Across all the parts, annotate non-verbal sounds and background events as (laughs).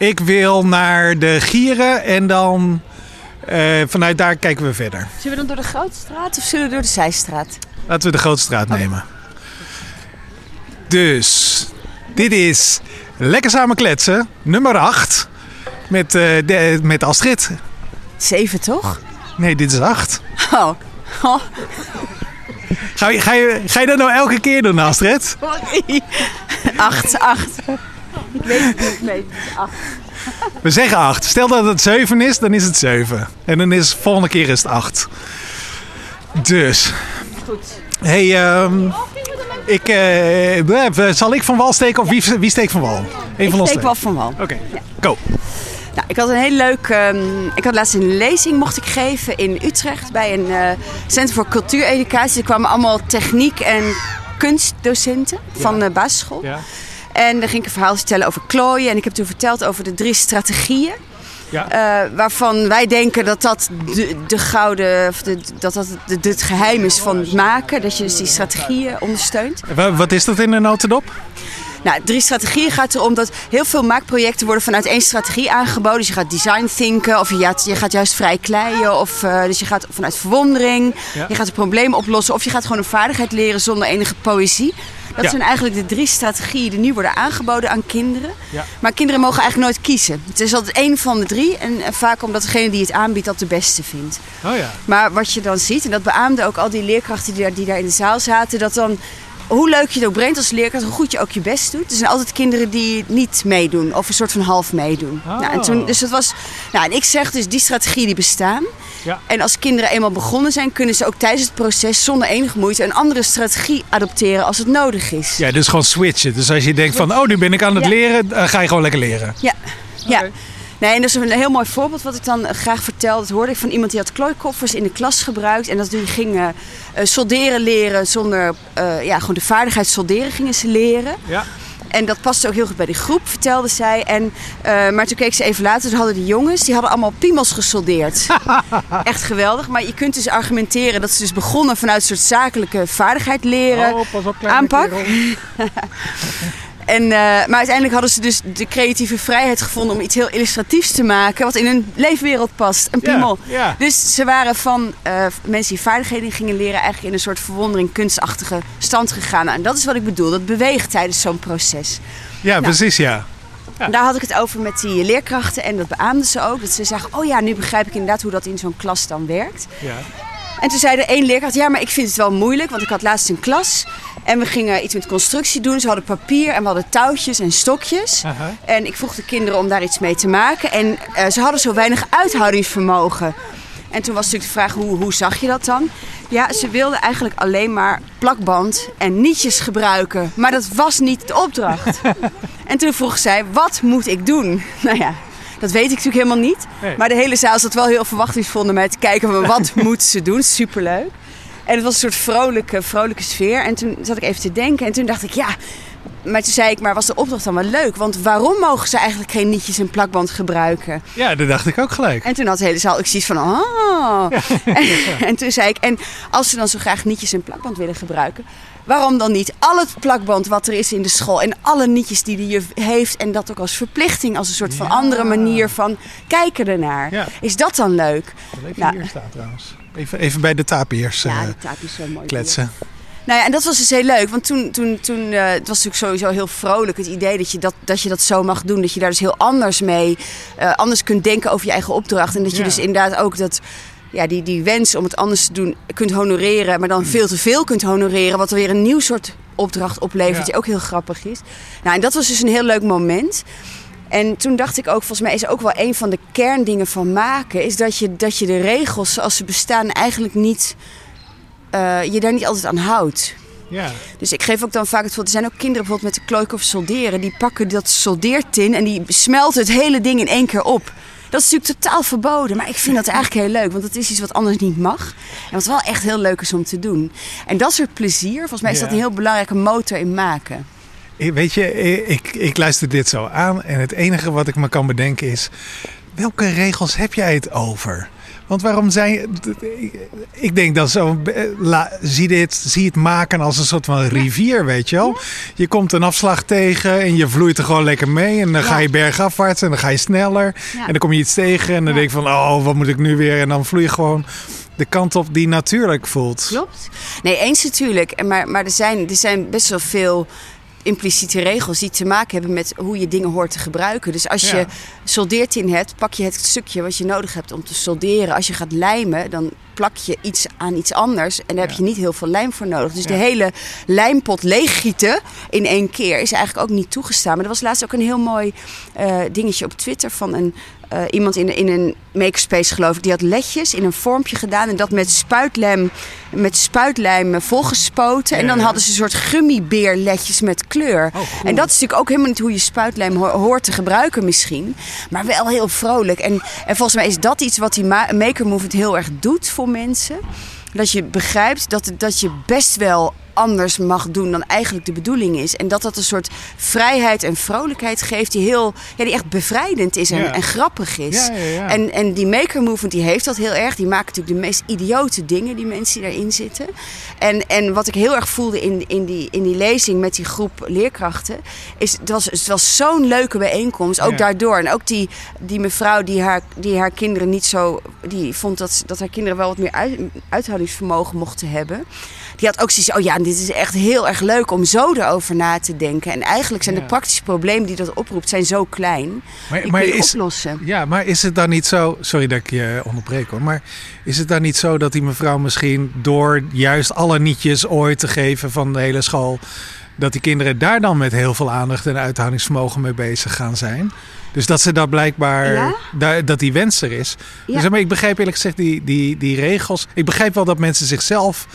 Ik wil naar de Gieren en dan eh, vanuit daar kijken we verder. Zullen we dan door de Grote Straat of zullen we door de Zijstraat? Laten we de Grote Straat nemen. Dus, dit is Lekker Samen Kletsen, nummer 8. Met, eh, de, met Astrid. Zeven, toch? Nee, dit is 8. Oh. oh. Ga je, ga, je, ga je dat nou elke keer doen, Astrid? Sorry. Acht, acht. (laughs) Ik weet het niet, nee, het is acht. We zeggen 8. Stel dat het 7 is, dan is het 7. En dan is volgende keer is het 8. Dus. Goed. Hey, ehm, ik, eh, zal ik van wal steken of wie, wie steekt van wal? Ik van ons steek wel van wal. Oké, go. Nou, ik had een heel leuk. ehm, ik had laatst een lezing mocht ik geven in Utrecht bij een eh, Centrum voor Cultuureducatie. Er kwamen allemaal techniek- en kunstdocenten van de basisschool. Ja. En dan ging ik een verhaal vertellen over klooien. En ik heb toen verteld over de drie strategieën. Ja. eh, waarvan wij denken dat dat de, de gouden, of de, dat dat het, het geheim is van het maken. Dat je dus die strategieën ondersteunt. Wa- Wat is dat in een notendop? Nou, drie strategieën gaat erom dat heel veel maakprojecten worden vanuit één strategie aangeboden. Dus je gaat design thinken of je gaat, je gaat juist vrij kleien. Of, eh, dus je gaat vanuit verwondering. Ja. Je gaat een probleem oplossen. Of je gaat gewoon een vaardigheid leren zonder enige poëzie. Dat Ja. zijn eigenlijk de drie strategieën die nu worden aangeboden aan kinderen. Ja. Maar kinderen mogen eigenlijk nooit kiezen. Het is altijd één van de drie. En, en vaak omdat degene die het aanbiedt dat de beste vindt. Oh ja. Maar wat je dan ziet, en dat beaamden ook al die leerkrachten die daar, die daar in de zaal zaten, dat dan hoe leuk je het ook brengt als leerkracht, hoe goed je ook je best doet. Er zijn altijd kinderen die niet meedoen of een soort van half meedoen. Oh. Nou, en toen, dus dat was, nou, en ik zeg dus die strategieën die bestaan. Ja. En als kinderen eenmaal begonnen zijn, kunnen ze ook tijdens het proces zonder enige moeite een andere strategie adopteren als het nodig is. Ja, dus gewoon switchen. Dus als je denkt van, oh, nu ben ik aan het Ja. leren, ga je gewoon lekker leren. Ja, ja. Nee, en dat is een heel mooi voorbeeld wat ik dan eh, graag vertel. Dat hoorde ik van iemand die had klooikoffers in de klas gebruikt. En dat die gingen eh, solderen leren zonder, eh, ja, gewoon de vaardigheid solderen gingen ze leren. Ja. En dat paste ook heel goed bij de groep, vertelde zij. En, maar toen keek ze even later, toen hadden de jongens, die hadden allemaal piemels gesoldeerd. (laughs) Echt geweldig. Maar je kunt dus argumenteren dat ze dus begonnen vanuit een soort zakelijke vaardigheid leren. Oh, pas op, aanpak. (laughs) En, eh, maar uiteindelijk hadden ze dus de creatieve vrijheid gevonden om iets heel illustratiefs te maken. Wat in hun leefwereld past. Een Ja, piemel. ja. Dus ze waren van eh, mensen die vaardigheden gingen leren eigenlijk in een soort verwondering, kunstachtige stand gegaan. Nou, en dat is wat ik bedoel. Dat beweegt tijdens zo'n proces. Ja, precies, ja. En Daar had ik het over met die leerkrachten en dat beaamden ze ook. Dat ze zagen, oh ja, nu begrijp ik inderdaad hoe dat in zo'n klas dan werkt. ja. En toen zei er één leerkracht, ja, maar ik vind het wel moeilijk, want ik had laatst een klas. En we gingen iets met constructie doen. Ze hadden papier en we hadden touwtjes en stokjes. En ik vroeg de kinderen om daar iets mee te maken. En eh, ze hadden zo weinig uithoudingsvermogen. En toen was natuurlijk de vraag, hoe, hoe zag je dat dan? Ja, ze wilden eigenlijk alleen maar plakband en nietjes gebruiken. Maar dat was niet de opdracht. (laughs) en toen vroeg zij, wat moet ik doen? (laughs) Nou ja, dat weet ik natuurlijk helemaal niet. Nee. Maar de hele zaal zat wel heel verwachtingsvol naar mij te kijken. van Wat (laughs) moet ze doen? Superleuk. En het was een soort vrolijke, vrolijke sfeer. En toen zat ik even te denken. En toen dacht ik, ja... Maar toen zei ik, maar was de opdracht dan wel leuk? Want waarom mogen ze eigenlijk geen nietjes en plakband gebruiken? Ja, dat dacht ik ook gelijk. En toen had de hele zaal ook zoiets van, oh. (laughs) En, en toen zei ik, en als ze dan zo graag nietjes en plakband willen gebruiken... waarom dan niet al het plakband wat er is in de school... en alle nietjes die de juf heeft... en dat ook als verplichting, als een soort van Ja. andere manier van kijken ernaar. Ja. Is dat dan leuk? Even Nou. hier staat trouwens. Even, even bij de tapiers eh, Ja, die taap is zo mooi. kletsen. Nou ja, en dat was dus heel leuk. Want toen, toen, toen eh, het was natuurlijk sowieso heel vrolijk het idee dat je dat, dat je dat zo mag doen. Dat je daar dus heel anders mee, eh, anders kunt denken over je eigen opdracht. En dat je Ja. dus inderdaad ook dat, ja, die, die wens om het anders te doen kunt honoreren. Maar dan veel te veel kunt honoreren. Wat weer een nieuw soort opdracht oplevert. Ja. Die ook heel grappig is. Nou, en dat was dus een heel leuk moment. En toen dacht ik ook, volgens mij is ook wel een van de kerndingen van maken... is dat je, dat je de regels zoals ze bestaan eigenlijk niet... eh, je daar niet altijd aan houdt. Ja. Dus ik geef ook dan vaak het voorbeeld. Er zijn ook kinderen bijvoorbeeld met de klooikoffers solderen. Die pakken dat soldeertin en die smelten het hele ding in één keer op. Dat is natuurlijk totaal verboden. Maar ik vind dat eigenlijk heel leuk. Want dat is iets wat anders niet mag. En wat wel echt heel leuk is om te doen. En dat soort plezier, volgens mij is dat een heel belangrijke motor in maken. Ik- Weet je, ik, ik luister dit zo aan en het enige wat ik me kan bedenken is... welke regels heb jij het over? Want waarom zijn. Ik denk dat zo. Zie, dit, zie het maken als een soort van rivier, weet je wel? Je komt een afslag tegen en je vloeit er gewoon lekker mee. En dan ga je bergafwaarts en dan ga je sneller. En dan kom je iets tegen en dan denk je van: oh, wat moet ik nu weer? En dan vloei je gewoon de kant op die natuurlijk voelt. Klopt. Nee, eens natuurlijk. Maar, maar er, zijn, er zijn best wel veel impliciete regels die te maken hebben met hoe je dingen hoort te gebruiken. Dus als je soldeert in hebt, pak je het stukje wat je nodig hebt om te solderen. Als je gaat lijmen, dan plak je iets aan iets anders en daar heb je niet heel veel lijm voor nodig. Dus de hele lijmpot leeggieten in één keer is eigenlijk ook niet toegestaan. Maar er was laatst ook een heel mooi uh, dingetje op Twitter van een uh, iemand in, in een makerspace, geloof ik, die had ledjes in een vormpje gedaan en dat met spuitlijm, met spuitlijm volgespoten. en dan hadden ze een soort gummibeerledjes met kleur. Oh, en dat is natuurlijk ook helemaal niet hoe je spuitlijm hoort te gebruiken misschien. Maar wel heel vrolijk. En, en volgens mij is dat iets wat die maker movement heel erg doet voor mensen. Dat je begrijpt dat, dat je best wel anders mag doen dan eigenlijk de bedoeling is. En dat dat een soort vrijheid en vrolijkheid geeft die, heel, ja, die echt bevrijdend is en, en grappig is. Ja, en, en die maker movement die heeft dat heel erg. Die maakt natuurlijk de meest idiote dingen, die mensen die daarin zitten. En, en wat ik heel erg voelde in, in, die, in die lezing met die groep leerkrachten, is het was, het was zo'n leuke bijeenkomst. Ook daardoor. En ook die, die mevrouw die haar, die haar kinderen niet zo. die vond dat, dat haar kinderen wel wat meer uit, uithoudingsvermogen mochten hebben die had ook zoiets oh ja, dit is echt heel erg leuk om zo erover na te denken. En eigenlijk zijn de praktische problemen die dat oproept, zijn zo klein. Maar, die maar is, oplossen. Ja, maar is het dan niet zo, sorry dat ik je onderbreek hoor, maar is het dan niet zo dat die mevrouw misschien door juist alle nietjes ooit te geven van de hele school, dat die kinderen daar dan met heel veel aandacht en uithoudingsvermogen mee bezig gaan zijn? Dus dat ze daar blijkbaar, dat die wens er is. Dus maar ik begrijp eerlijk gezegd die, die, die regels. Ik begrijp wel dat mensen zichzelf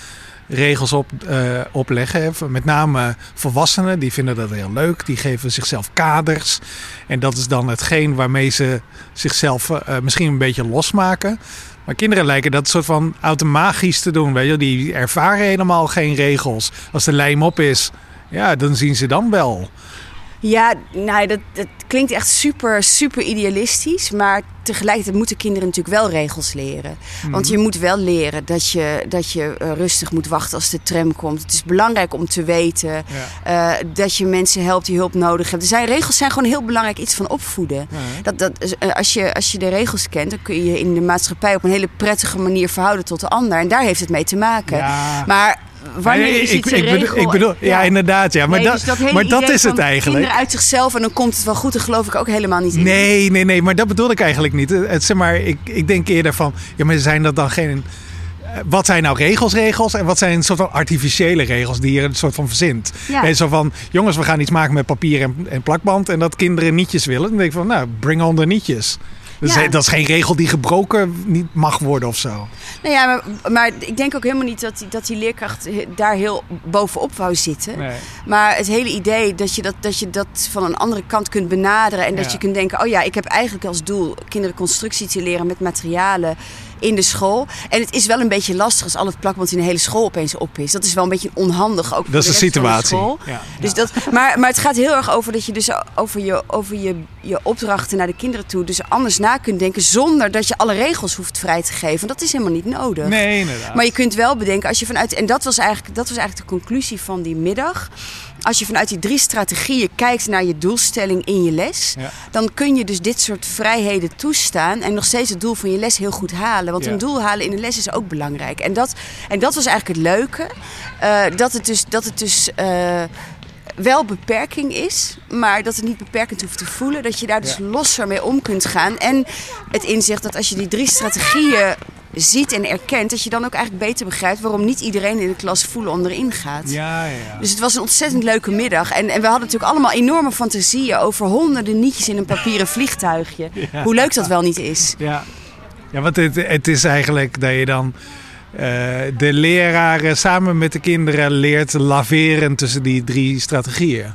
regels op, uh, opleggen. Met name volwassenen, die vinden dat heel leuk. Die geven zichzelf kaders. En dat is dan hetgeen waarmee ze zichzelf uh, misschien een beetje losmaken. Maar kinderen lijken dat soort van automatisch te doen. Weet je? Die ervaren helemaal geen regels. Als de lijm op is, ja, dan zien ze dan wel. Ja, nou, dat, dat klinkt echt super, super idealistisch. Maar tegelijkertijd moeten kinderen natuurlijk wel regels leren. Want mhm. je moet wel leren dat je, dat je uh, rustig moet wachten als de tram komt. Het is belangrijk om te weten uh, dat je mensen helpt die hulp nodig hebben. Er zijn, regels zijn gewoon heel belangrijk iets van opvoeden. Dat, dat, uh, als, je, als je de regels kent, dan kun je je in de maatschappij op een hele prettige manier verhouden tot de ander. En daar heeft het mee te maken. Ja. Maar wanneer is iets ik, ik, bedoel, ik bedoel, ja. inderdaad, ja. Maar, dus dat, maar dat is het eigenlijk. Kinderen uit zichzelf en dan komt het wel goed, daar geloof ik ook helemaal niet in. Nee, nee, nee, maar dat bedoel ik eigenlijk niet. Het, zeg maar, ik, ik denk eerder van, ja, maar zijn dat dan geen... Eh, wat zijn nou regels, regels? En wat zijn een soort van artificiële regels die je een soort van verzint? Ja. zo van, jongens, we gaan iets maken met papier en, en plakband. En dat kinderen nietjes willen. Dan denk ik van, nou, bring on de nietjes. Dat is geen regel die gebroken niet mag worden of zo. Nou ja, maar, maar ik denk ook helemaal niet dat die, dat die leerkracht daar heel bovenop wou zitten. Nee. Maar het hele idee dat je dat, dat je dat van een andere kant kunt benaderen. En dat je kunt denken, oh ja, ik heb eigenlijk als doel kinderen constructie te leren met materialen in de school. En het is wel een beetje lastig als al het plakband in de hele school opeens op is. Dat is wel een beetje onhandig ook. Dat is de situatie. Ja, dus Dat, maar, maar het gaat heel erg over dat je dus over, je, over je, je opdrachten naar de kinderen toe dus anders na kunt denken zonder dat je alle regels hoeft vrij te geven. Dat is helemaal niet nodig. Nee, inderdaad. Maar je kunt wel bedenken als je vanuit. En dat was eigenlijk, dat was eigenlijk de conclusie van die middag als je vanuit die drie strategieën kijkt naar je doelstelling in je les, dan kun je dus dit soort vrijheden toestaan en nog steeds het doel van je les heel goed halen. Want een doel halen in een les is ook belangrijk. En dat, en dat was eigenlijk het leuke. Uh, dat het dus. Dat het dus uh, wel beperking is, maar dat het niet beperkend hoeft te voelen. Dat je daar dus losser mee om kunt gaan. En het inzicht dat als je die drie strategieën ziet en erkent, dat je dan ook eigenlijk beter begrijpt waarom niet iedereen in de klas voelen om erin gaat. Ja, ja, Dus het was een ontzettend leuke middag. En, en we hadden natuurlijk allemaal enorme fantasieën over honderden nietjes in een papieren vliegtuigje. (laughs) Hoe leuk dat wel niet is. Ja, ja want het, het is eigenlijk dat je dan. Uh, de leraren samen met de kinderen leert laveren tussen die drie strategieën.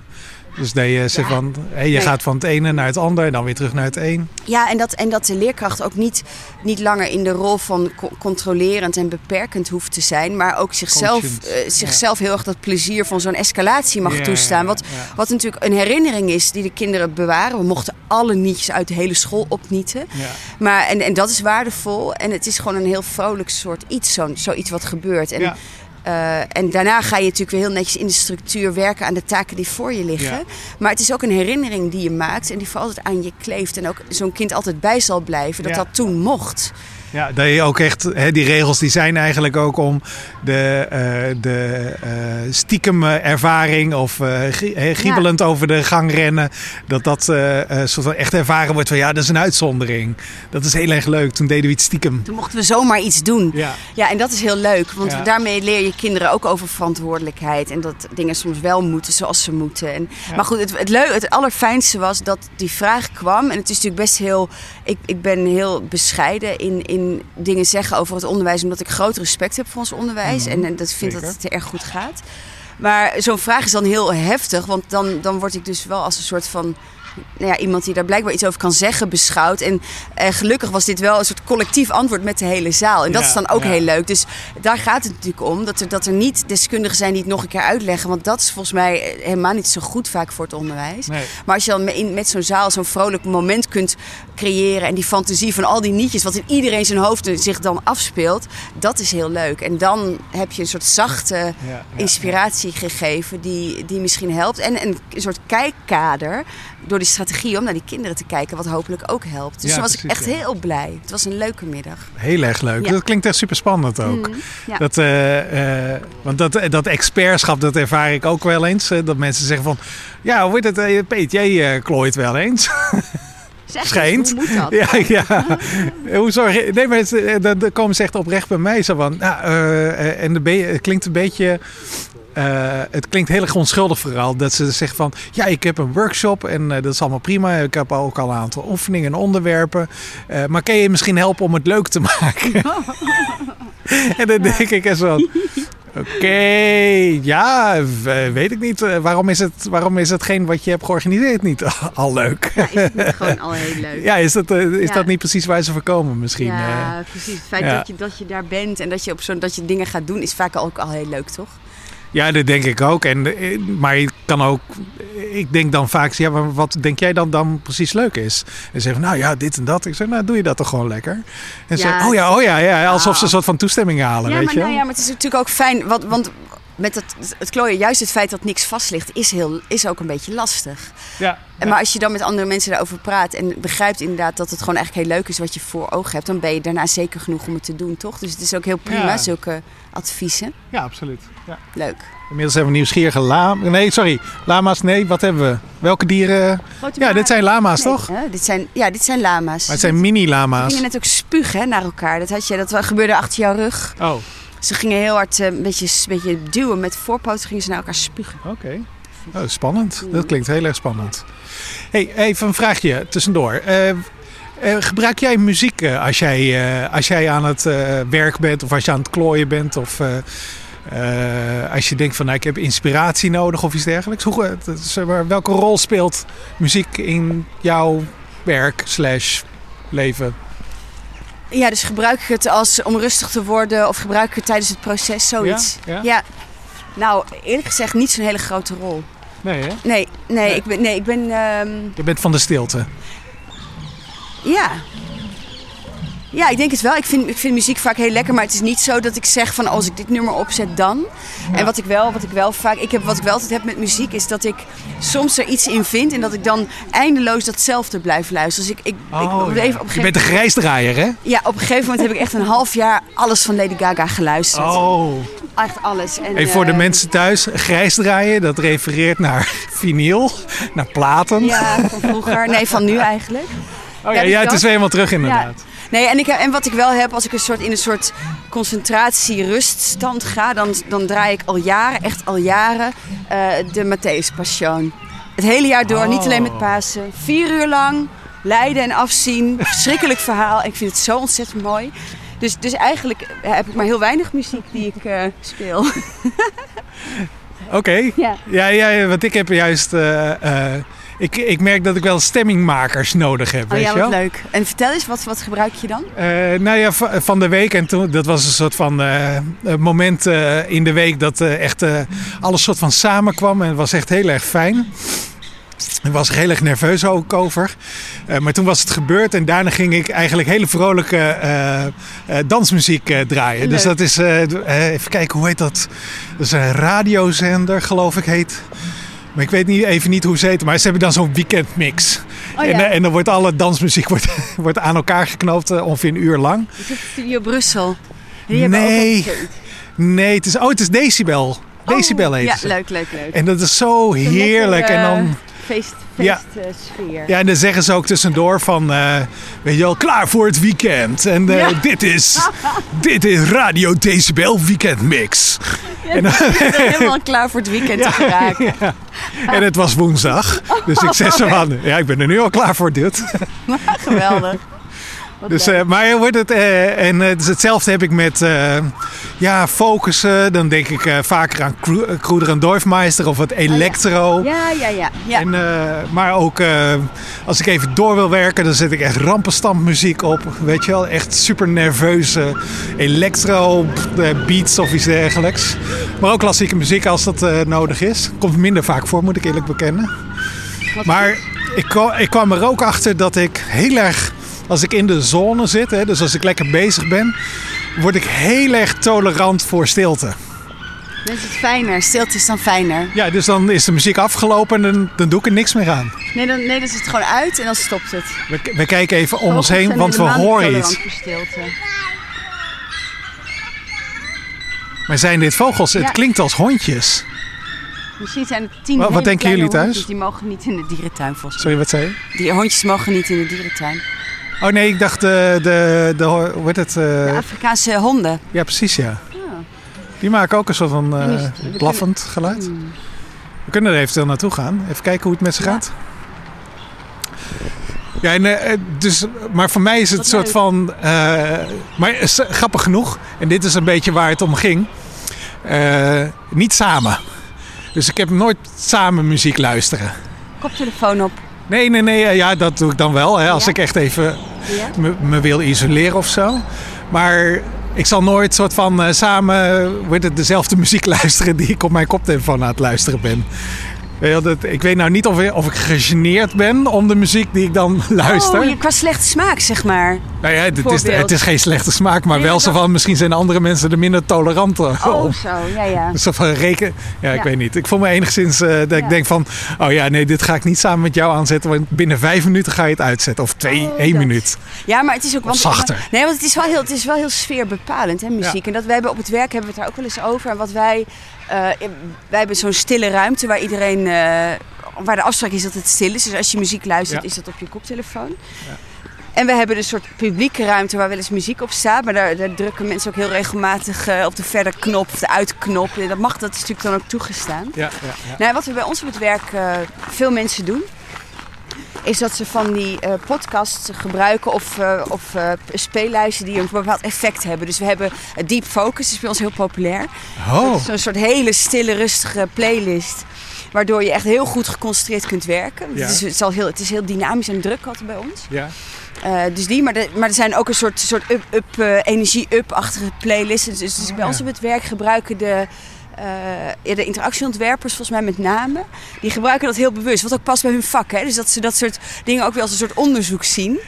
Dus dat je, ze van, hey, je Nee. gaat van het ene naar het andere en dan weer terug naar het een. Ja, en dat, en dat de leerkracht ook niet, niet langer in de rol van co- controlerend en beperkend hoeft te zijn, maar ook zichzelf, eh, zichzelf heel erg dat plezier van zo'n escalatie mag Ja, toestaan. Wat, wat natuurlijk een herinnering is die de kinderen bewaren. We mochten alle nietjes uit de hele school opnieten. Ja. Maar, en, en dat is waardevol. En het is gewoon een heel vrolijk soort iets, zo, zoiets wat gebeurt. En, Eh, en daarna ga je natuurlijk weer heel netjes in de structuur werken aan de taken die voor je liggen. Ja. Maar het is ook een herinnering die je maakt en die voor altijd aan je kleeft. En ook zo'n kind altijd bij zal blijven dat Ja. dat toen mocht. Ja, dat je ook echt, hè, die regels die zijn eigenlijk ook om de, eh, de eh, stiekem eh, ervaring of hè, giebelend over de gang rennen, dat dat soort van echt ervaren wordt van ja, dat is een uitzondering. Dat is heel erg leuk. Toen deden we iets stiekem. Toen mochten we zomaar iets doen. Ja, Ja, en dat is heel leuk, want Ja. daarmee leer je kinderen ook over verantwoordelijkheid en dat dingen soms wel moeten zoals ze moeten. En, Ja. Maar goed, het, het, leu- het allerfijnste was dat die vraag kwam en het is natuurlijk best heel, ik, ik ben heel bescheiden in, in dingen zeggen over het onderwijs, omdat ik groot respect heb voor ons onderwijs Mhm, en, en dat vind zeker. dat het erg goed gaat. Maar zo'n vraag is dan heel heftig, want dan, dan word ik dus wel als een soort van nou ja, iemand die daar blijkbaar iets over kan zeggen beschouwd. En eh, gelukkig was dit wel een soort collectief antwoord met de hele zaal. En dat Ja, is dan ook ja. heel leuk. Dus daar gaat het natuurlijk om. Dat er, dat er niet deskundigen zijn die het nog een keer uitleggen. Want dat is volgens mij eh, helemaal niet zo goed vaak voor het onderwijs. nee. Maar als je dan me- in- met zo'n zaal zo'n vrolijk moment kunt creëren. En die fantasie van al die nietjes, wat in iedereen zijn hoofd zich dan afspeelt. Dat is heel leuk. En dan heb je een soort zachte inspiratie gegeven die, die misschien helpt. En een soort kijkkader door die strategie om naar die kinderen te kijken, wat hopelijk ook helpt. Dus Ja, toen was ik echt ja. heel blij. Het was een leuke middag. Heel erg leuk. Ja. Dat klinkt echt super spannend ook. Mm, ja. Dat, eh, want dat, dat expertschap, dat ervaar ik ook wel eens. dat mensen zeggen van, ja, hoe heet het, eh, Peet, jij klooit wel eens. (laughs) Zeg, schijnt. Hoe moet dat? (laughs) ja, ja. hoe zorg je... Nee, maar eh, dan komen ze echt oprecht bij mij. Zo van, nou, eh, eh, en de het klinkt een beetje... eh, het klinkt heel erg onschuldig vooral. Dat ze zeggen van, ja, ik heb een workshop en eh, dat is allemaal prima. Ik heb ook al een aantal oefeningen en onderwerpen. Eh, maar kan je misschien helpen om het leuk te maken? (laughs) (laughs) en dan denk ik echt zo... Oké, ja, weet ik niet. Eh, Waarom is, het, waarom is hetgeen wat je hebt georganiseerd niet (laughs) al leuk? Ja, is het niet gewoon al heel leuk? (laughs) Ja, is, dat, eh, is Ja. dat niet precies waar ze voor komen misschien? Ja, eh? precies. Het feit ja. dat, je, dat je daar bent en dat je, op zo'n dat je dingen gaat doen, is vaak ook al heel leuk, toch? Ja, dat denk ik ook. En, eh, maar je kan ook... Ik denk dan vaak, ja, maar wat denk jij dan, dan precies leuk is? En ze zeggen, nou ja, dit en dat. Ik zeg, nou doe je dat toch gewoon lekker? En ze Ja. zeggen, oh ja, oh ja, ja. Alsof ze Ah. een soort van toestemming halen, ja, weet maar, je nou, ja, maar het is natuurlijk ook fijn, want, want met het, het klooien, juist het feit dat niks vast ligt, is, heel, is ook een beetje lastig. Ja, En Maar als je dan met andere mensen daarover praat en begrijpt inderdaad dat het gewoon eigenlijk heel leuk is wat je voor ogen hebt, dan ben je daarna zeker genoeg om het te doen, toch? Dus het is ook heel prima, Ja. zulke adviezen. ja, absoluut. Ja. Leuk. Inmiddels hebben we nieuwsgierige lama's. Nee, sorry. Lama's, nee, wat hebben we? Welke dieren? Ja, dit zijn lama's, Nee, toch? Maar hè? Dit zijn, ja, dit zijn lama's. het zijn mini-lama's. Ze gingen net ook spugen hè, naar elkaar. Dat, had je, dat gebeurde achter jouw rug. Oh, Ze gingen heel hard eh, een, beetje, een beetje duwen met voorpoten, gingen ze naar elkaar spugen. oké. Oh, spannend. Dat klinkt heel erg spannend. Hey, even een vraagje tussendoor. Eh, gebruik jij muziek als, jij, als jij aan het werk bent of als je aan het klooien bent? Of als je denkt van nou, ik heb inspiratie nodig of iets dergelijks? Hoe, welke rol speelt muziek in jouw werk slash leven? Ja, dus gebruik ik het als om rustig te worden of gebruik ik het tijdens het proces, zoiets. Ja? Ja? Nou, eerlijk gezegd niet zo'n hele grote rol. Nee, hè? Nee, nee, Nee. ik ben, nee, ik ben ehm, Je bent van de stilte. ja. Ja, ik denk het wel. Ik vind, ik vind muziek vaak heel lekker, maar het is niet zo dat ik zeg van als ik dit nummer opzet dan. En wat ik wel, wat ik wel vaak, ik heb wat ik wel altijd heb met muziek is dat ik soms er iets in vind en dat ik dan eindeloos datzelfde blijf luisteren. Dus ik, ik, ik Oh, op, ja. even, op, Je bent een grijsdraaier, hè? ja, op een gegeven moment heb ik echt een half jaar alles van Lady Gaga geluisterd. Oh. Echt alles. En, Hey, voor de eh, mensen thuis, grijs draaien, dat refereert naar (laughs) vinyl, naar platen. Ja, van vroeger. Nee, van nu eigenlijk. oh ja, ja, het is weer helemaal terug inderdaad. Nee, en, ik, en wat ik wel heb, als ik een soort, in een soort concentratie-ruststand ga, dan, dan draai ik al jaren, echt al jaren, eh, de Matthäus Passion. Het hele jaar door, niet alleen met Oh. Pasen. Vier uur lang, lijden en afzien. Verschrikkelijk verhaal. Ik vind het zo ontzettend mooi. Dus, dus eigenlijk heb ik maar heel weinig muziek die ik eh, speel. (laughs) Oké. Ja. Ja, ja, want ik heb juist... eh, ik, ik merk dat ik wel stemmingmakers nodig heb, Oh weet ja, je wat leuk. En vertel eens, wat, wat gebruik je dan? Eh, nou ja, va- van de week. En toen, dat was een soort van eh, moment eh, in de week dat echt alles soort van samenkwam. En het was echt heel erg fijn. Ik was er heel erg nerveus ook over. Maar toen was het gebeurd en daarna ging ik eigenlijk hele vrolijke dansmuziek draaien. Dus dat is, even kijken, hoe heet dat? Dat is een radiozender, geloof ik, heet. Maar ik weet niet, even niet hoe ze heet. Maar ze hebben dan zo'n weekendmix. Oh en, ja. eh, en dan wordt alle dansmuziek (laughs) wordt, wordt aan elkaar geknoopt, eh, ongeveer een uur lang. Is het Studio Brussel? Die Nee. Nee, het is, oh, het is Decibel. Decibel Oh, heet Ja, ze. leuk, leuk, leuk. En dat is zo heerlijk. En dan, Feest, Ja. feest eh, sfeer. ja, en dan zeggen ze ook tussendoor van, eh, weet je wel, klaar voor het weekend. En eh, Ja. dit, is, (laughs) dit is Radio Decibel Weekend Mix. En, dan- Helemaal klaar voor het weekend (laughs) te geraken. ja. en het was woensdag. Dus ik zeg zo van, ja, ik ben er nu al klaar voor dit. (laughs) Geweldig. Wat Dus, eh, maar wordt het, eh, en eh, dus hetzelfde heb ik met ja, focussen. Dan denk ik vaker aan Kru- Kruder en Dorfmeister of wat electro. ja, ja, ja. ja. En, maar ook als ik even door wil werken, dan zet ik echt rampenstampmuziek op. Weet je wel, echt super nerveuze electro beats of iets dergelijks. Maar ook klassieke muziek als dat nodig is. Komt minder vaak voor, moet ik eerlijk bekennen. Wat Maar ik, ik kwam er ook achter dat ik heel erg, als ik in de zone zit, hè, dus als ik lekker bezig ben, word ik heel erg tolerant voor stilte. Dan is het fijner. Stilte is dan fijner. Ja, dus dan is de muziek afgelopen en dan, dan doe ik er niks meer aan. Nee, dan, nee, dan is het gewoon uit en dan stopt het. We, we kijken even om ons Vogels heen, want we horen tolerant iets. voor stilte. Maar zijn dit vogels? Het klinkt als hondjes. Misschien zijn het tien Wat- wat denken jullie thuis? hondjes, Die mogen niet in de dierentuin volgens mij. Sorry, wat zei je? Die hondjes mogen niet in de dierentuin. Oh nee, ik dacht de, de, de hoe heet het? eh, De Afrikaanse honden. ja, precies ja. Ah. Die maken ook een soort van eh, blaffend geluid. Hmm. We kunnen er eventueel naartoe gaan. Even kijken hoe het met ze gaat. Ja, en, eh, dus, maar voor mij is het een soort leuk. van... eh, maar grappig genoeg, en dit is een beetje waar het om ging. eh, niet samen. Dus ik heb nooit samen muziek luisteren. Koptelefoon op. Nee, nee, nee. eh, Ja, dat doe ik dan wel. Hè, als Ja? ik echt even Me, wil isoleren of zo. Maar ik zal nooit soort van eh, samen wordt het dezelfde muziek (laughs) luisteren die ik op mijn koptelefoon aan het luisteren ben. Wel, Ik weet nou niet of, of ik gegeneerd ben om de muziek die ik dan (laughs) luister. Oh, je, qua slechte smaak, zeg maar. nou ja, het, is, het is geen slechte smaak, maar Nee, wel zo van misschien zijn andere mensen er minder tolerant op. Oh, zo. Ja, ja. (laughs) Zo van reken. Ja, ik Ja. weet niet. Ik voel me enigszins eh, dat Ja. ik denk van. Oh ja, nee, dit ga ik niet samen met jou aanzetten. Want binnen vijf minuten ga je het uitzetten. Of twee, Oh, één dat. minuut. Ja, maar het is ook... Want, zachter. Nee, want het is wel heel, het is wel heel sfeerbepalend, hè, muziek. En dat wij hebben op het werk hebben we het daar ook wel eens over. En wat wij... eh, wij hebben zo'n stille ruimte waar iedereen... eh, waar de afspraak is dat het stil is. Dus als je muziek luistert, Ja. is dat op je koptelefoon. En we hebben een soort publieke ruimte waar wel eens muziek op staat. Maar daar, daar drukken mensen ook heel regelmatig eh, op de verder knop of de uitknop. En dat mag, dat is natuurlijk dan ook toegestaan. Ja, ja, ja. Nou, wat we bij ons op het werk veel mensen doen, is dat ze van die eh, podcasts gebruiken of, eh, of eh, speellijsten die een bepaald effect hebben. Dus we hebben Deep Focus, dat is bij ons heel populair. Dat Oh, is zo'n soort hele stille, rustige playlist. Waardoor je echt heel goed geconcentreerd kunt werken. Ja. Het, is, het, is al heel, het is heel dynamisch en druk altijd bij ons. ja. Dus die, maar, de- maar er zijn ook een soort, soort up, up, energie-up-achtige playlists. Dus, dus Oh, bij ons ja. op het werk gebruiken de, ja, de interactieontwerpers, volgens mij met name, die gebruiken dat heel bewust. Wat ook past bij hun vak. Hè? Dus dat ze dat soort dingen ook wel als een soort onderzoek zien.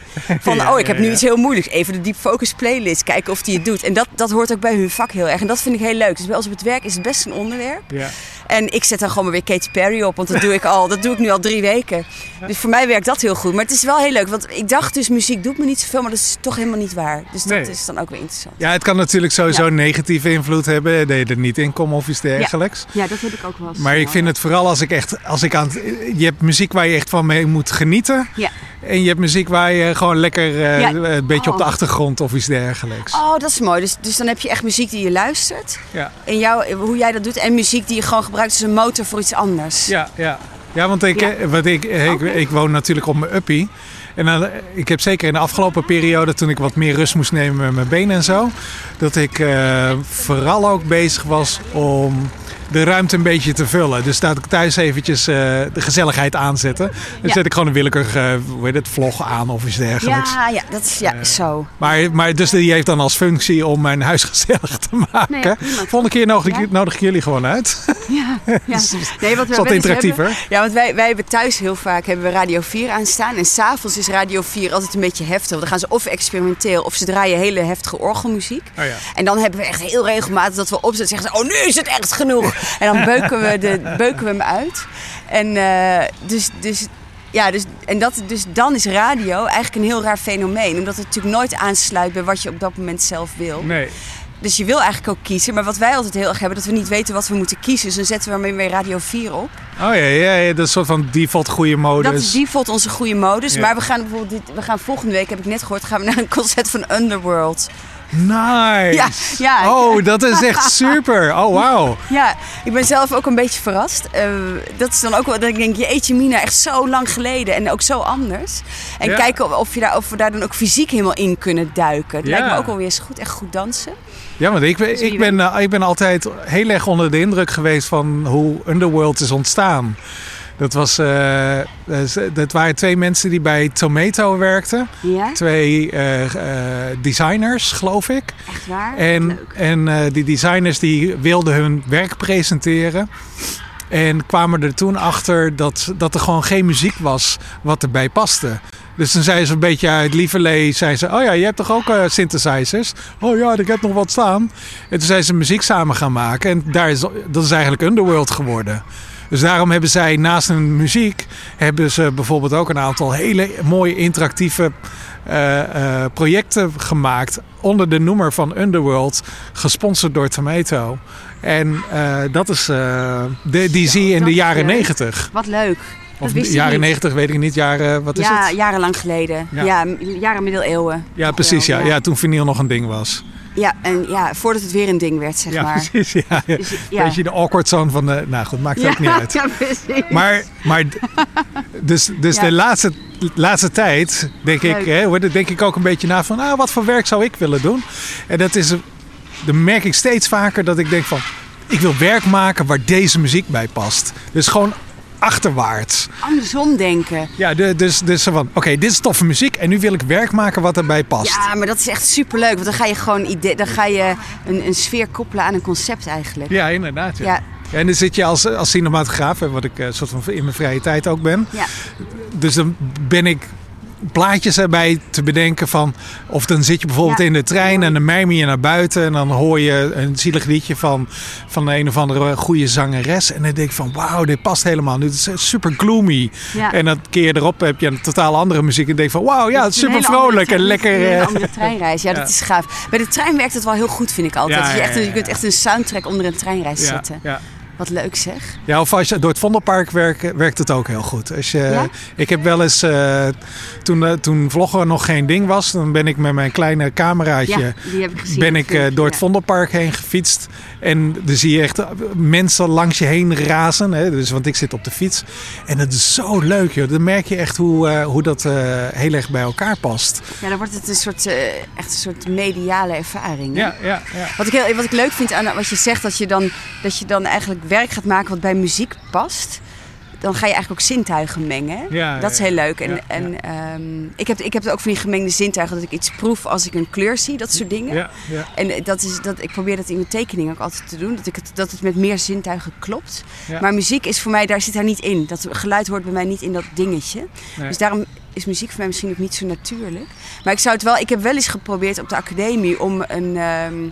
Van, (laughs) Ja, oh, ik heb nu iets heel moeilijks. Even de Deep Focus playlist, kijken of die het doet. En dat, dat hoort ook bij hun vak heel erg. En dat vind ik heel leuk. Dus bij ons op het werk is het best een onderwerp. Ja. En ik zet dan gewoon maar weer Katy Perry op, want dat doe ik al. Dat doe ik nu al drie weken. Dus voor mij werkt dat heel goed. Maar het is wel heel leuk, want ik dacht dus muziek doet me niet zoveel, maar dat is toch helemaal niet waar. Dus dat Nee. is dan ook weer interessant. ja, het kan natuurlijk sowieso Ja. een negatieve invloed hebben. Dat je er niet in komt of dergelijks. Ja, dat heb ik ook wel eens. Maar ik vind het vooral als ik echt, als ik aan het, je hebt muziek waar je echt van mee moet genieten. Ja. En je hebt muziek waar je gewoon lekker eh, Ja. een beetje op de Oh. achtergrond of iets dergelijks. Oh, dat is mooi. Dus, dus dan heb je echt muziek die je luistert. Ja. En jou, hoe jij dat doet. En muziek die je gewoon gebruikt als een motor voor iets anders. Ja, ja. ja want ik, Ja. eh, Wat ik, ik, ik woon natuurlijk op mijn uppie. En eh, ik heb zeker in de afgelopen periode, toen ik wat meer rust moest nemen met mijn benen en zo, dat ik eh, vooral ook bezig was om de ruimte een beetje te vullen. Dus laat ik thuis eventjes eh, de gezelligheid aanzetten. Dan Ja. zet ik gewoon een willekeurige hoe heet het, vlog aan of iets dergelijks. Ja, ja, dat is ja, Eh, zo. Maar, maar dus die heeft dan als functie om mijn huis (laughs) gezellig te maken. Nee. Volgende keer nodig Ja. nodig ik jullie gewoon uit. (laughs) Ja, ja. (laughs) Nee, wat we wat interactiever. hebben- Ja, want wij, wij hebben thuis heel vaak hebben we Radio 4 aanstaan. En s'avonds is Radio 4 altijd een beetje heftig. Want dan gaan ze of experimenteel of ze draaien hele heftige orgelmuziek. Oh ja. En dan hebben we echt heel regelmatig dat we opzetten en zeggen ze, oh nu is het echt genoeg. En dan beuken we, de, beuken we hem uit. En eh, dus, dus, ja, dus, en dat, dus dan is radio eigenlijk een heel raar fenomeen. Omdat het natuurlijk nooit aansluit bij wat je op dat moment zelf wil. Nee. Dus je wil eigenlijk ook kiezen. Maar wat wij altijd heel erg hebben, dat we niet weten wat we moeten kiezen. Dus dan zetten we weer Radio 4 op. Oh ja, ja, ja, dat is een soort van default goede modus. Dat is default onze goede modus. Ja. Maar we gaan bijvoorbeeld dit, we gaan volgende week, heb ik net gehoord, gaan we naar een concert van Underworld. Nice. Ja, ja. Oh, dat is echt (laughs) super. Oh, wauw. Ja, ik ben zelf ook een beetje verrast. Eh, dat is dan ook wel dat ik denk, jeetje Mina, echt zo lang geleden en ook zo anders. En Ja. kijken of, je daar, of we daar dan ook fysiek helemaal in kunnen duiken. Het Ja. lijkt me ook wel weer eens goed, echt goed dansen. Ja, want ik ben, ik, ben, eh, ik ben altijd heel erg onder de indruk geweest van hoe Underworld is ontstaan. Dat, was, eh, eh, dat waren twee mensen die bij Tomato werkten. Ja, Twee eh, designers, geloof ik. echt waar. En, Leuk. en die designers die wilden hun werk presenteren. En kwamen er toen achter dat, dat er gewoon geen muziek was wat erbij paste. Dus dan zeiden ze een beetje uit lieverlee, zei ze, oh ja, je hebt toch ook synthesizers? Oh ja, ik heb nog wat staan. En toen zijn ze muziek samen gaan maken en daar is, dat is eigenlijk Underworld geworden. Dus daarom hebben zij naast hun muziek, hebben ze bijvoorbeeld ook een aantal hele mooie interactieve eh, eh, projecten gemaakt onder de noemer van Underworld, gesponsord door Tomato. En eh, dat is, de, die zie je in de jaren negentig. Wat leuk. Of jaren. 90, weet ik niet. Jaren, wat is ja, het? jarenlang geleden. Ja. Ja, jaren middeleeuwen. Ja, precies. Ja. Ja, toen vinyl nog een ding was. Ja, en ja, voordat het weer een ding werd, zeg Ja, maar. precies. Ja. Dus, ja. Beetje de awkward zone van de... Nou goed, maakt ja, ook niet uit. (laughs) ja, precies. Maar, maar dus, dus de laatste, laatste tijd denk ik, hè, denk ik ook een beetje na van, ah, wat voor werk zou ik willen doen? En dat is, dan merk ik steeds vaker dat ik denk van, ik wil werk maken waar deze muziek bij past. Dus gewoon achterwaarts. Andersom denken. Ja, de- dus, dus van, oké, dit is toffe muziek en nu wil ik werk maken wat erbij past. Ja, maar dat is echt superleuk. Want dan ga je gewoon idee, dan ga je een, een sfeer koppelen aan een concept eigenlijk. Ja, inderdaad. Ja. Ja. En dan zit je als, als cinematograaf, wat ik eh, soort van in mijn vrije tijd ook ben. Ja. Dus dan ben ik plaatjes erbij te bedenken van... Of dan zit je bijvoorbeeld Ja. in de trein en dan mijmer je naar buiten... en dan hoor je een zielig liedje van, van een of andere goede zangeres. En dan denk ik van wauw, dit past helemaal. Nu is super gloomy. Ja. En dan keer je erop, heb je een totaal andere muziek. En denk van wauw, ja, het is super vrolijk en lekker... Een eh, andere treinreis. Ja, dat (laughs) is gaaf. Bij de trein werkt het wel heel goed, vind ik altijd. Je, echt, je kunt echt een soundtrack onder een treinreis zetten. ja. Wat leuk zeg. Ja, of als je door het Vondelpark werkt, werkt het ook heel goed. Als je, Ja? Ik heb wel eens, eh, toen, eh, toen vloggen nog geen ding was, dan ben ik met mijn kleine cameraatje Ja, die heb ik gezien. ben ik eh, door het Ja. Vondelpark heen gefietst. En dan zie je echt mensen langs je heen razen. Hè? Dus, want ik zit op de fiets. En het is zo leuk, joh. Dan merk je echt hoe, hoe dat heel erg bij elkaar past. Ja, dan wordt het een soort, echt een soort mediale ervaring. Ja, ja, ja. Wat ik, heel, wat ik leuk vind aan wat je zegt, dat je, dan, dat je dan eigenlijk werk gaat maken wat bij muziek past. Dan ga je eigenlijk ook zintuigen mengen. Ja, dat is heel leuk. En, ja, en ehm, ik, heb, ik heb ook van die gemengde zintuigen dat ik iets proef als ik een kleur zie, dat soort dingen. ja, ja. En eh, dat is, dat, ik probeer dat in mijn tekening ook altijd te doen. Dat, ik het, dat het met meer zintuigen klopt. Ja. Maar muziek is voor mij, daar zit daar niet in. Dat geluid hoort bij mij niet in dat dingetje. Nee. Dus daarom is muziek voor mij misschien ook niet zo natuurlijk. Maar ik zou het wel, ik heb wel eens geprobeerd op de academie om een ehm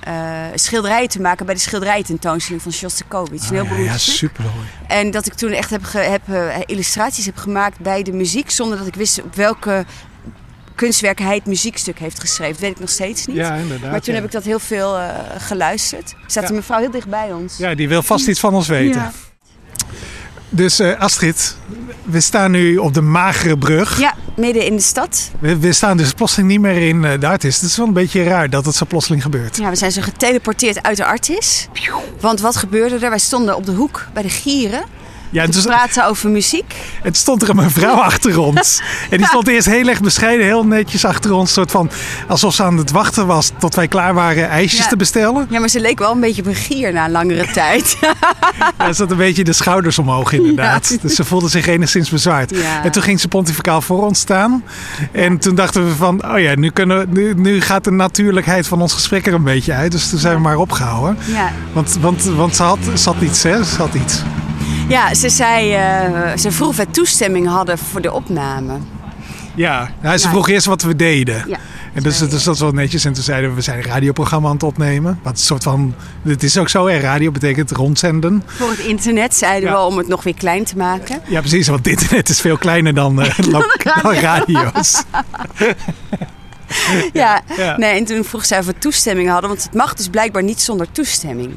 eh, schilderij te maken bij de schilderijtentoonstelling van Shostakovich. Een heel Ah, ja, beroemd ja, stuk. super mooi. En dat ik toen echt heb, ge- heb eh, illustraties heb gemaakt bij de muziek, zonder dat ik wist op welke kunstwerk hij het muziekstuk heeft geschreven. Dat weet ik nog steeds niet. Ja, inderdaad. maar toen ja. heb ik dat heel veel eh, geluisterd. Er staat Ja. een mevrouw heel dicht bij ons. Ja, die wil vast iets van ons weten. Dus eh, Astrid, we staan nu op de Magere Brug. Ja, midden in de stad. We, we staan dus plotseling niet meer in eh, de artist. Het is wel een beetje raar dat het zo plotseling gebeurt. Ja, we zijn zo geteleporteerd uit de Artis. Want wat gebeurde er? Wij stonden op de hoek bij de Gieren. Ja, en te praten over muziek. en toen stond er een mevrouw (laughs) achter ons. En die stond eerst heel erg bescheiden, heel netjes achter ons. Soort van, alsof ze aan het wachten was tot wij klaar waren ijsjes Ja. te bestellen. Ja, maar ze leek wel een beetje op een gier na een langere (laughs) tijd. Hij zat een beetje de schouders omhoog inderdaad. Ja. Dus ze voelde zich enigszins bezwaard. Ja. En toen ging ze pontificaal voor ons staan. En toen dachten we van, oh ja, nu, kunnen, nu, nu gaat de natuurlijkheid van ons gesprek er een beetje uit. Dus toen zijn we maar opgehouden. ja. Want, want, want ze, had, ze had iets, hè? Ze had iets. Ja, ze zei, eh, ze vroeg of wij toestemming hadden voor de opname. Ja, nou, ze Ja. vroeg eerst wat we deden. Ja. En dus, dus dat was wel netjes. En toen zeiden we, we zijn een radioprogramma aan het opnemen. Wat een soort van, het is ook zo, hè? radio betekent rondzenden. Voor het internet zeiden Ja. we om het nog weer klein te maken. Ja, precies, want het internet (laughs) is veel kleiner dan, eh, (laughs) radio's. (laughs) Ja. Ja. Nee, en toen vroeg zij of we toestemming hadden. Want het mag dus blijkbaar niet zonder toestemming.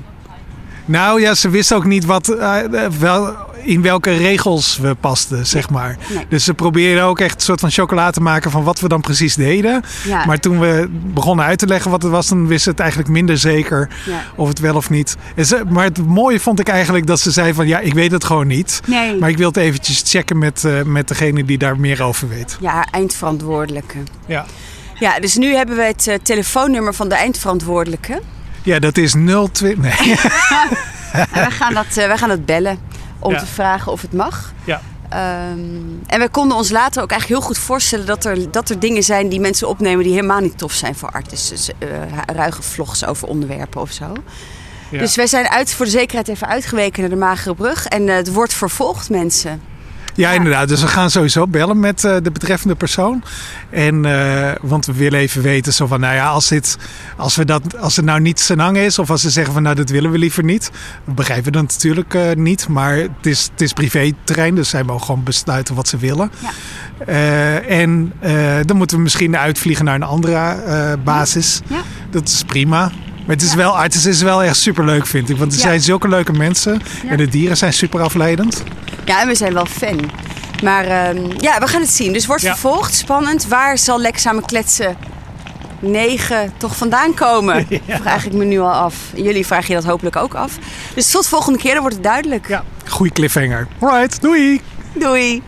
Nou ja, ze wist ook niet wat, eh, wel, in welke regels we pasten, zeg maar. Nee. Dus ze probeerden ook echt een soort van chocola te maken van wat we dan precies deden. Ja. Maar toen we begonnen uit te leggen wat het was, dan wist ze het eigenlijk minder zeker Ja. of het wel of niet. En ze, maar het mooie vond ik eigenlijk dat ze zei van ja, ik weet het gewoon niet. Nee. Maar ik wil het eventjes checken met, eh, met degene die daar meer over weet. Ja, eindverantwoordelijke. Ja, Ja, dus nu hebben we het eh, telefoonnummer van de eindverantwoordelijke. Ja dat is 02... Nee. (laughs) (laughs) We gaan dat, eh, wij gaan dat bellen om Ja. te vragen of het mag. Ja. Ehm, en we konden ons later ook eigenlijk heel goed voorstellen dat er, dat er dingen zijn die mensen opnemen die helemaal niet tof zijn voor artiesten. Dus, eh, ruige vlogs over onderwerpen of zo. Ja. Dus wij zijn uit, voor de zekerheid even uitgeweken naar de Magere Brug. En eh, het wordt vervolgd, mensen. Ja, inderdaad. Dus we gaan sowieso bellen met eh, de betreffende persoon. En, eh, want we willen even weten, zo van, nou ja, als, dit, als, we dat, als het nou niet zijn hang is, of als ze zeggen van, nou, dat willen we liever niet, we begrijpen dat natuurlijk eh, niet. Maar het is, het is privéterrein, dus zij mogen gewoon besluiten wat ze willen. Ja. En dan moeten we misschien uitvliegen naar een andere basis. Ja. Dat is prima. Maar het is, wel, het is- is wel echt superleuk, vind ik. Want er zijn zulke leuke mensen. En de dieren zijn super afleidend. Ja, en we zijn wel fan. Maar ehm, ja, we gaan het zien. Dus wordt vervolgd. Spannend. Waar zal Lex samen kletsen 9 toch vandaan komen? (laughs) Vraag ik me nu al af. Jullie vragen je dat hopelijk ook af. Dus tot volgende keer, dan wordt het duidelijk. Ja, goeie cliffhanger. Alright, doei! Doei!